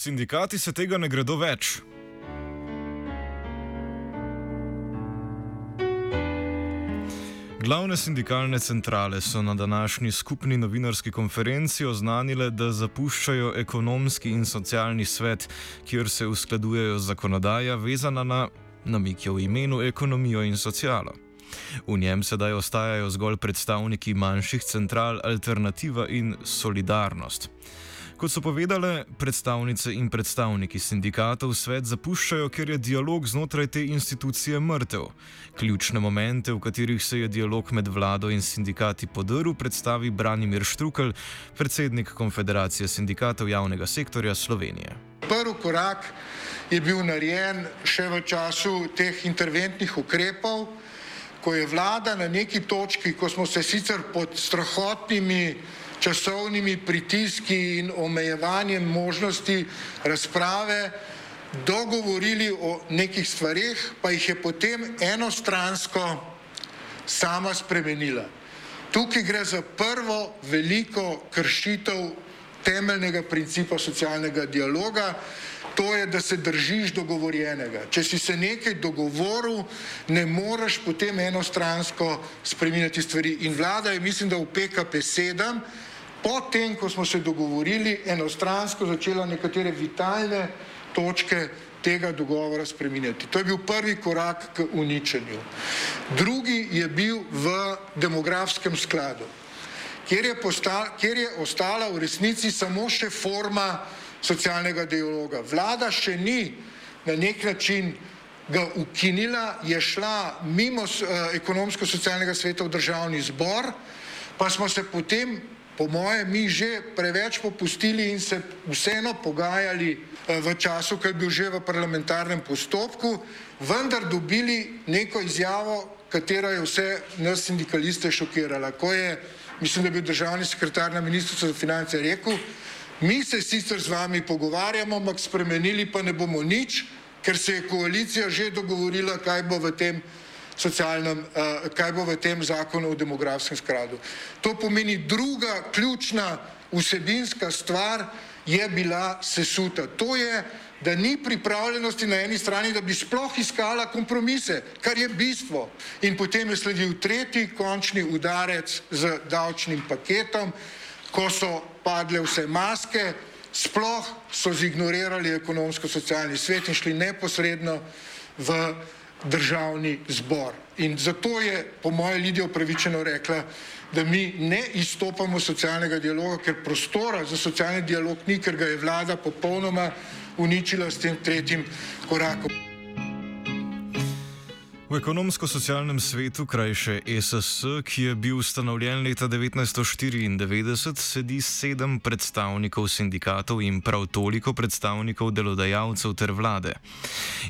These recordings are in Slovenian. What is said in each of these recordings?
Sindikati se tega ne gredo več. Glavne sindikalne centrale so na današnji skupni novinarski konferenci oznanile, da zapuščajo ekonomski in socialni svet, kjer se uskladujejo zakonodaja vezana na namik je v imenu ekonomijo in socialo. V njem sedaj ostajajo zgolj predstavniki manjših central Alternativa in Solidarnost. Kot so povedale predstavnice in predstavniki sindikatov, svet zapuščajo, ker je dialog znotraj te institucije mrtev. Ključne momente, v katerih se je dialog med vlado in sindikati podrl, predstavi Branimir Štrukel, predsednik Konfederacije sindikatov javnega sektorja Slovenije. Prvi korak je bil narejen še v času teh interventnih ukrepov, ko je vlada na neki točki, ko smo se sicer pod strahotnimi časovnimi pritiski in omejevanjem možnosti razprave dogovorili o nekih stvarih, pa jih je potem enostransko sama spremenila. Tukaj gre za prvo veliko kršitev temeljnega principa socialnega dialoga, to je, da se držiš dogovorjenega. Če si se nekaj dogovoril, ne moreš potem enostransko spreminjati stvari. In vlada je, mislim, da v PKP 7 potem, ko smo se dogovorili, enostransko začela nekatere vitalne točke tega dogovora spreminjati. To je bil prvi korak k uničenju. Drugi je bil v demografskem skladu, kjer je, postal, kjer je ostala v resnici samo še forma socialnega dialoga. Vlada še ni na nek način ga ukinila, je šla mimo uh, ekonomsko-socialnega sveta v državni zbor, pa smo se potem po moje, mi že preveč popustili in se vseeno pogajali eh, v času, ko je bil že v parlamentarnem postopku, vendar dobili neko izjavo, katera je vse nas sindikaliste šokirala. Ko je, mislim, da je bil državni sekretar na ministrstvu za finance rekel, mi se sicer z vami pogovarjamo, ampak spremenili pa ne bomo nič, ker se je koalicija že dogovorila, kaj bo v tem socialnem, uh, kaj bo v tem zakonu o demografskem skladu. To pomeni druga ključna vsebinska stvar je bila sesuta. To je, da ni pripravljenosti na eni strani, da bi sploh iskala kompromise, kar je bistvo. In potem je sledil tretji končni udarec z davčnim paketom, ko so padle vse maske, sploh so zignorirali ekonomsko-socialni svet in šli neposredno v državni zbor. In zato je, po moje, Lidija upravičeno rekla, da mi ne izstopamo socialnega dialoga, ker prostora za socialni dialog ni, ker ga je vlada popolnoma uničila s tem tretjim korakom. V ekonomsko-socialnem svetu, krajše ESS, ki je bil ustanovljen leta 1994, sedi sedem predstavnikov sindikatov in prav toliko predstavnikov delodajalcev ter vlade.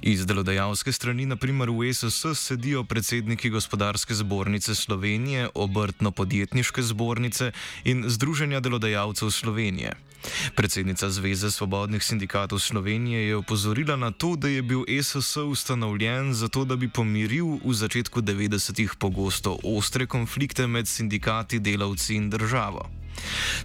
Iz delodajalske strani, naprimer v ESS, sedijo predsedniki gospodarske zbornice Slovenije, obrtno-podjetniške zbornice in Združenja delodajalcev Slovenije. Predsednica Zveze svobodnih sindikatov Slovenije je opozorila na to, da je bil SSS ustanovljen zato, da bi pomiril v začetku 90-ih pogosto ostre konflikte med sindikati, delavci in državo.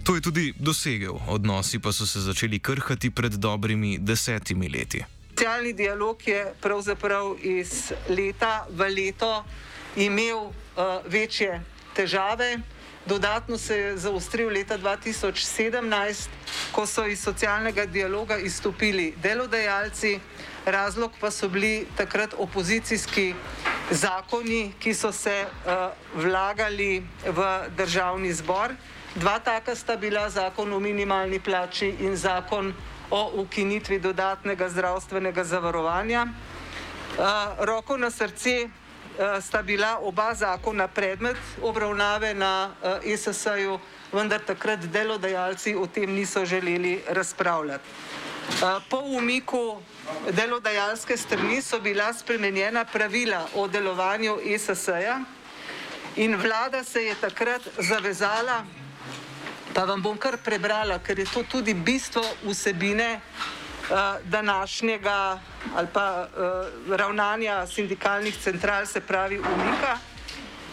To je tudi dosegel, odnosi pa so se začeli krhati pred dobrimi desetimi leti. Socialni dialog je pravzaprav iz leta v leto imel uh, večje težave. Dodatno se je zaostril leta 2017, ko so iz socialnega dialoga izstopili delodajalci, razlog pa so bili takrat opozicijski zakoni, ki so se uh, vlagali v državni zbor. Dva taka sta bila zakon o minimalni plači in zakon o ukinitvi dodatnega zdravstvenega zavarovanja. Uh, roko na srce sta bila oba zakona predmet obravnave na ESS-ju, vendar takrat delodajalci o tem niso želeli razpravljati. Uh, po umiku delodajalske strani so bila spremenjena pravila o delovanju ESS-ja in vlada se je takrat zavezala, pa vam bom kar prebrala, ker je to tudi bistvo vsebine današnjega ali pa uh, ravnanja sindikalnih central, se pravi umika.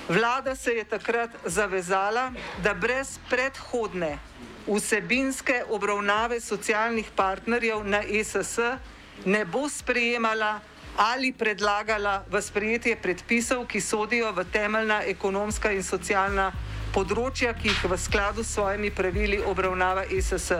Vlada se je takrat zavezala, da brez predhodne vsebinske obravnave socialnih partnerjev na ESS ne bo sprejemala ali predlagala v sprejetje predpisov, ki sodijo v temeljna ekonomska in socialna področja, ki jih v skladu s svojimi pravili obravnava ESS.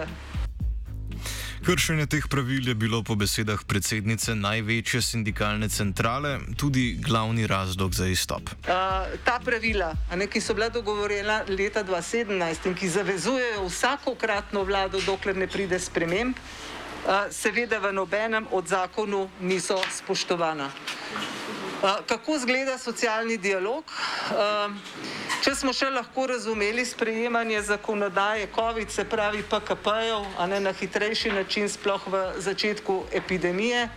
Kršenje teh pravil je bilo po besedah predsednice največje sindikalne centrale tudi glavni razlog za izstop. Uh, ta pravila, ne, ki so bila dogovorjena leta 2017 in ki zavezujejo vsakokratno vlado, dokler ne pride sprememb, uh, seveda v nobenem od zakonu niso spoštovana. Uh, kako izgleda socialni dialog? Uh, če smo še lahko razumeli sprejemanje zakonodaje COVID, se pravi PKP-jev, a ne na hitrejši način, sploh v začetku epidemije,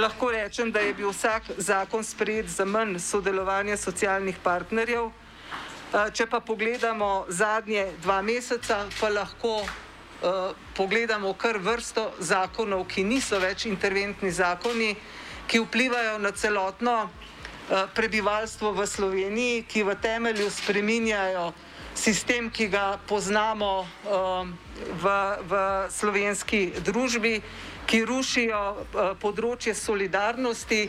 lahko rečem, da je bil vsak zakon sprejet za manj sodelovanja socialnih partnerjev. Uh, če pa pogledamo zadnje dva meseca, pa lahko uh, pogledamo kar vrsto zakonov, ki niso več interventni zakoni, ki vplivajo na celotno prebivalstvo v Sloveniji, ki v temelju spreminjajo sistem, ki ga poznamo uh, v, v slovenski družbi, ki rušijo uh, področje solidarnosti,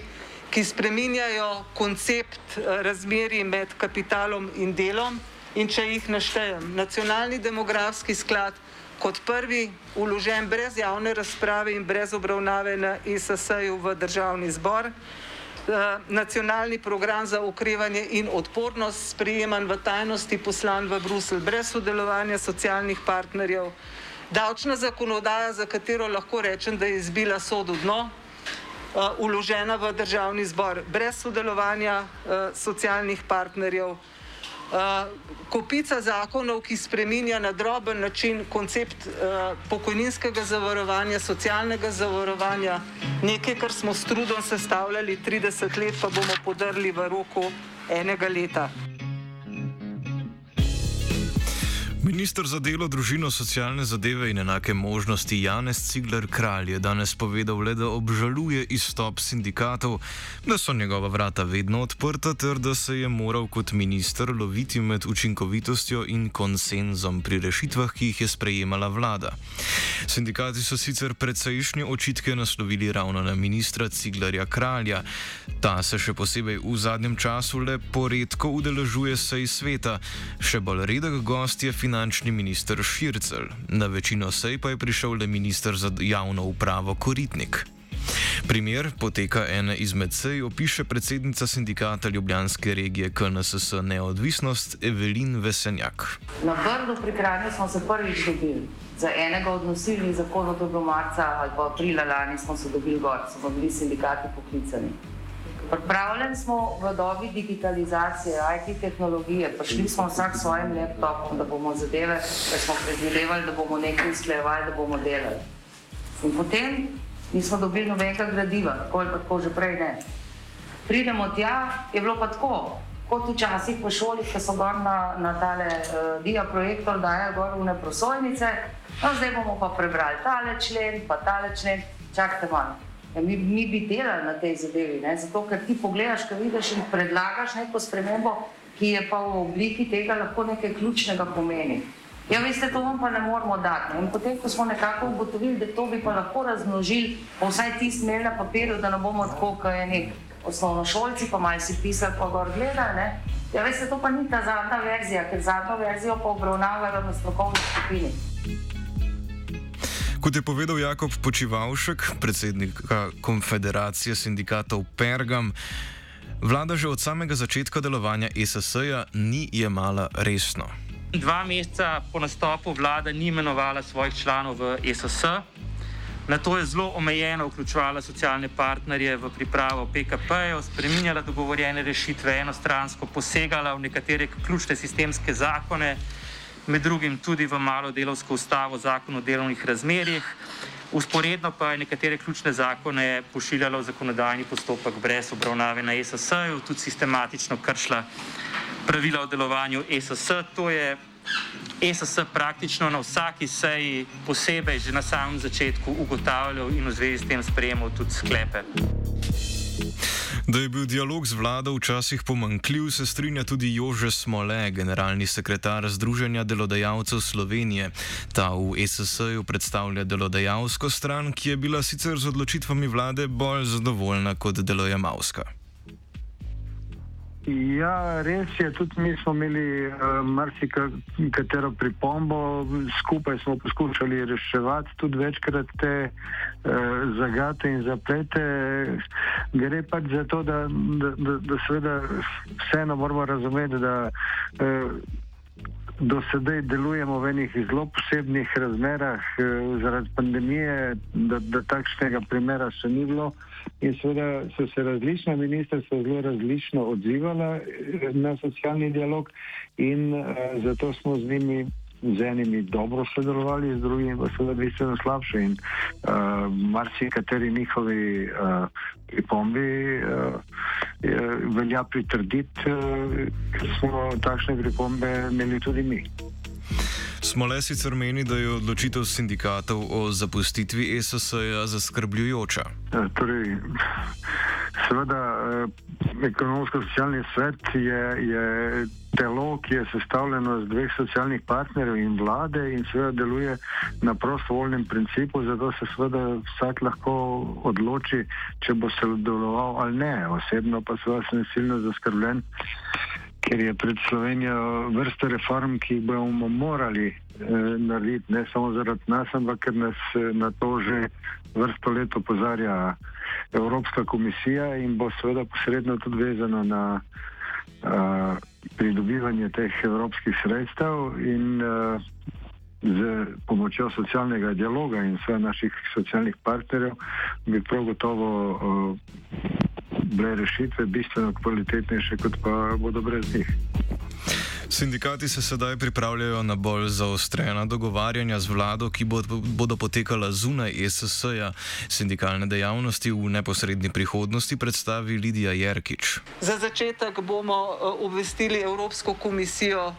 ki spreminjajo koncept razmeri med kapitalom in delom. In če jih naštejem, nacionalni demografski sklad, kot prvi uložen brez javne razprave in brez obravnave na ISS-ju v državni zbor. Eh, nacionalni program za ukrevanje in odpornost sprejeman v tajnosti poslan v Bruselj brez sodelovanja socialnih partnerjev. Davčna zakonodaja, za katero lahko rečem, da je izbila sodu dno, uložena v državni zbor brez sodelovanja eh, socialnih partnerjev. Kopica zakonov, ki spreminja na droben način koncept pokojninskega zavarovanja, socialnega zavarovanja, nekaj, kar smo s trudom sestavljali 30 let, pa bomo podrli v roku enega leta. Ministr za delo, družino, socialne zadeve in enake možnosti Janez Cigler Kralj je danes povedal le, da obžaluje izstop sindikatov, da so njegova vrata vedno odprta ter da se je moral kot minister loviti med učinkovitostjo in konsenzom pri rešitvah, ki jih je sprejemala vlada. Sindikati so sicer precejšnje očitke naslovili ravno na ministra Ciglerja Kralja. Ta se še posebej v zadnjem času le poredko udeležuje sej sveta, še bolj redek gost je finančni finančni minister Šircel, na večino sej pa je prišel le minister za javno upravo Koritnik. Primer poteka ene izmed sej, opiše predsednica sindikata Ljubljanske regije KNSS Neodvisnost Evelin Vesenjak. Na Brdu pri Kranju smo se prvič dobili. Za enega od nosilnih zakonov, to je bilo marca ali pa aprila lani, smo se dobili gor, smo bili sindikati poklicani. Pripravljeni smo v dobi digitalizacije, IT tehnologije, prišli smo vsak s svojim laptopom, da bomo zadeve, da smo predvidevali, da bomo nekaj usklajevali, da bomo delali. In potem nismo dobili nobenega gradiva, tako ali tako že prej ne. Pridemo tja, je bilo pa tako, kot včasih v šoli, ki so gor na, na tale uh, dia projektor, dajo gor v neprosojnice, no zdaj bomo pa prebrali tale člen, pa tale člen, čakajte malo. Ja, mi, mi bi delali na tej zadevi, ne? zato ker ti pogledaš, kaj vidiš in predlagaš neko spremembo, ki je pa v obliki tega lahko nekaj ključnega pomeni. Ja, veste, to vam pa ne moramo dati. In potem, ko smo nekako ugotovili, da to bi pa lahko razmnožili, pa vsaj ti smeli na papirju, da ne bomo tako, kot je nek osnovnošolci, pa malo si pisali, pa gor gledali, Ja, veste, to pa ni ta zadnja verzija, ker zadnjo verzijo pa obravnavajo na strokovni skupini. Kot je povedal Jakob Počivalšek, predsednik Konfederacije sindikatov Pergam, vlada že od samega začetka delovanja SSE-ja ni jemala resno. Dva meseca po nastopu vlada ni imenovala svojih članov v SSS. Na to je zelo omejeno vključovala socialne partnerje v pripravo PKP-jev, spreminjala dogovorjene rešitve, enostransko posegala v nekatere ključne sistemske zakone, med drugim tudi v malo delovsko ustavo, zakon o delovnih razmerjih. Usporedno pa je nekatere ključne zakone pošiljala v zakonodajni postopek brez obravnave na SSS-ju, tudi sistematično kršila pravila o delovanju SSS. To je SSS praktično na vsaki seji posebej že na samem začetku ugotavljal in v zvezi s tem sprejemal tudi sklepe. Da je bil dialog z vlado včasih pomankljiv, se strinja tudi Jože Smole, generalni sekretar Združenja delodajalcev Slovenije. Ta v SSS-ju predstavlja delodajalsko stran, ki je bila sicer z odločitvami vlade bolj zadovoljna kot delojemalska. Ja, res je, tudi mi smo imeli uh, marsikatero pripombo, skupaj smo poskušali reševati tudi večkrat te uh, zagate in zaplete. Gre pač za to, da, da, da, da seveda vseeno moramo razumeti, da uh, do sedaj delujemo v enih zelo posebnih razmerah uh, zaradi pandemije, da, da takšnega primera še ni bilo. In seveda so se različna ministrstva zelo različno odzivala eh, na socialni dialog in uh, zato smo z njimi, z enimi dobro sodelovali, z drugimi pa seveda bistveno slabše in uh, marsikateri njihovi uh, pripombi uh, velja pritrditi, uh, ker smo takšne pripombe imeli tudi mi. Smole sicer meni, da je odločitev sindikatov o zapustitvi SSS-ja zaskrbljujoča. Ja, torej, seveda, eh, ekonomsko-socialni svet je, je telo, ki je sestavljeno iz dveh socialnih partnerjev in vlade in seveda deluje na prostovoljnem principu, zato se seveda vsak lahko odloči, če bo se deloval ali ne. Osebno pa seveda sem silno zaskrbljen ker je pred Slovenijo vrsta reform, ki jih bomo morali eh, narediti, ne samo zaradi nas, ampak ker nas eh, na to že vrsto let opozarja Evropska komisija in bo seveda posredno tudi vezano na eh, pridobivanje teh evropskih sredstev in eh, z pomočjo socialnega dialoga in vseh naših socialnih partnerjev bi prav gotovo. Eh, bile rešitve bistveno kvalitetnejše, kot pa bodo brez njih. Sindikati se sedaj pripravljajo na bolj zaostrena dogovarjanja z vlado, ki bodo potekala zunaj SSS-ja. Sindikalne dejavnosti v neposrednji prihodnosti predstavi Lidija Jerkič. Za začetek bomo eh, obvestili Evropsko komisijo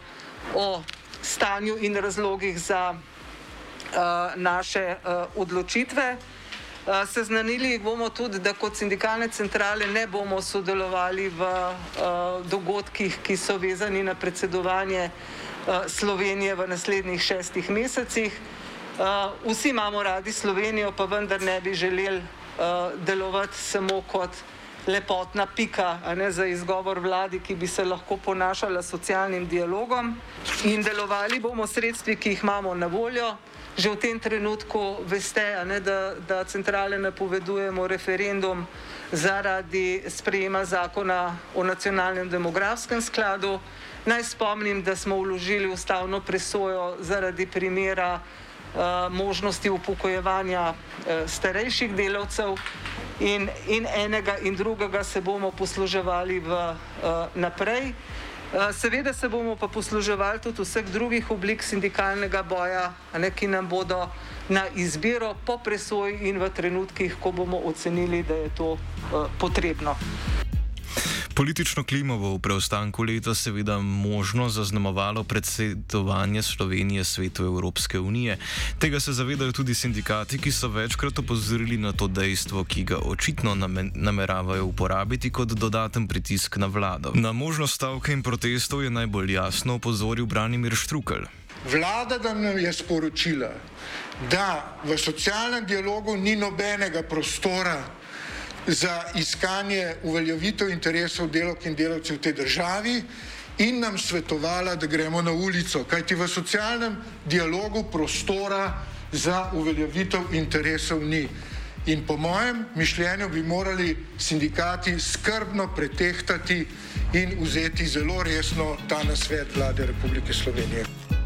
o stanju in razlogih za uh, naše uh, odločitve. Seznanili bomo tudi, da kot sindikalne centrale ne bomo sodelovali v dogodkih, ki so vezani na predsedovanje Slovenije v naslednjih šestih mesecih. Vsi imamo radi Slovenijo, pa vendar ne bi želeli delovati samo kot lepotna pika, ne za izgovor vladi, ki bi se lahko ponašala s socialnim dialogom. In delovali bomo sredstvi, ki jih imamo na voljo. Že v tem trenutku veste, ne, da, da centrale napovedujemo referendum zaradi sprejema zakona o nacionalnem demografskem skladu. Naj spomnim, da smo vložili ustavno presojo zaradi primera možnosti upokojevanja uh, starejših delavcev in, in enega in drugega se bomo posluževali v, uh, naprej. Eh, seveda se bomo pa posluževali tudi vseh drugih oblik sindikalnega boja, ne, ki nam bodo na izbiro po presoji in v trenutkih, ko bomo ocenili, da je to uh, potrebno. Politično klimo v preostanku leta seveda možno zaznamovalo predsedovanje Slovenije svetu Evropske unije. Tega se zavedajo tudi sindikati, ki so večkrat opozorili na to dejstvo, ki ga očitno nameravajo uporabiti kot dodaten pritisk na vlado. Na možnost stavke in protestov je najbolj jasno opozoril Branimir Štrukel. Vlada nam je sporočila, da v socialnem dialogu ni nobenega prostora za iskanje uveljavitev interesov delovk in delavcev v tej državi in nam svetovala, da gremo na ulico, kajti v socialnem dialogu prostora za uveljavitev interesov ni. In po mojem mišljenju bi morali sindikati skrbno pretehtati in vzeti zelo resno ta nasvet vlade Republike Slovenije.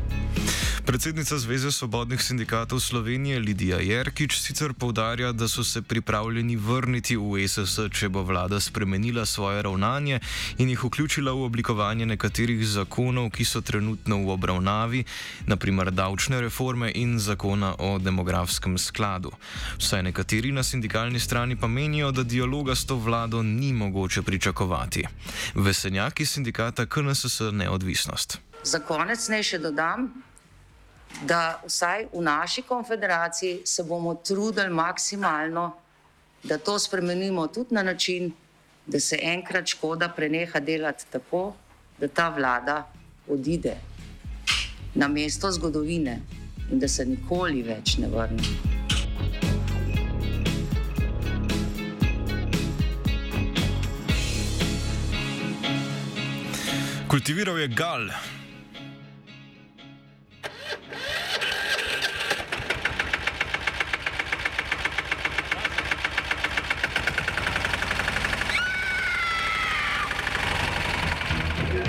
Predsednica Zveze svobodnih sindikatov Slovenije Lidija Jerkič sicer povdarja, da so se pripravljeni vrniti v ESS, če bo vlada spremenila svoje ravnanje in jih vključila v oblikovanje nekaterih zakonov, ki so trenutno v obravnavi, naprimer davčne reforme in zakona o demografskem skladu. Vsaj nekateri na sindikalni strani pa menijo, da dialoga s to vlado ni mogoče pričakovati. Vesenjaki sindikata KNSS neodvisnost. Za konec naj še dodam, da vsaj v naši konfederaciji se bomo trudili maksimalno, da to spremenimo tudi na način, da se enkrat škoda preneha delati tako, da ta vlada odide na mesto zgodovine in da se nikoli več ne vrne. Kultiviral je gal.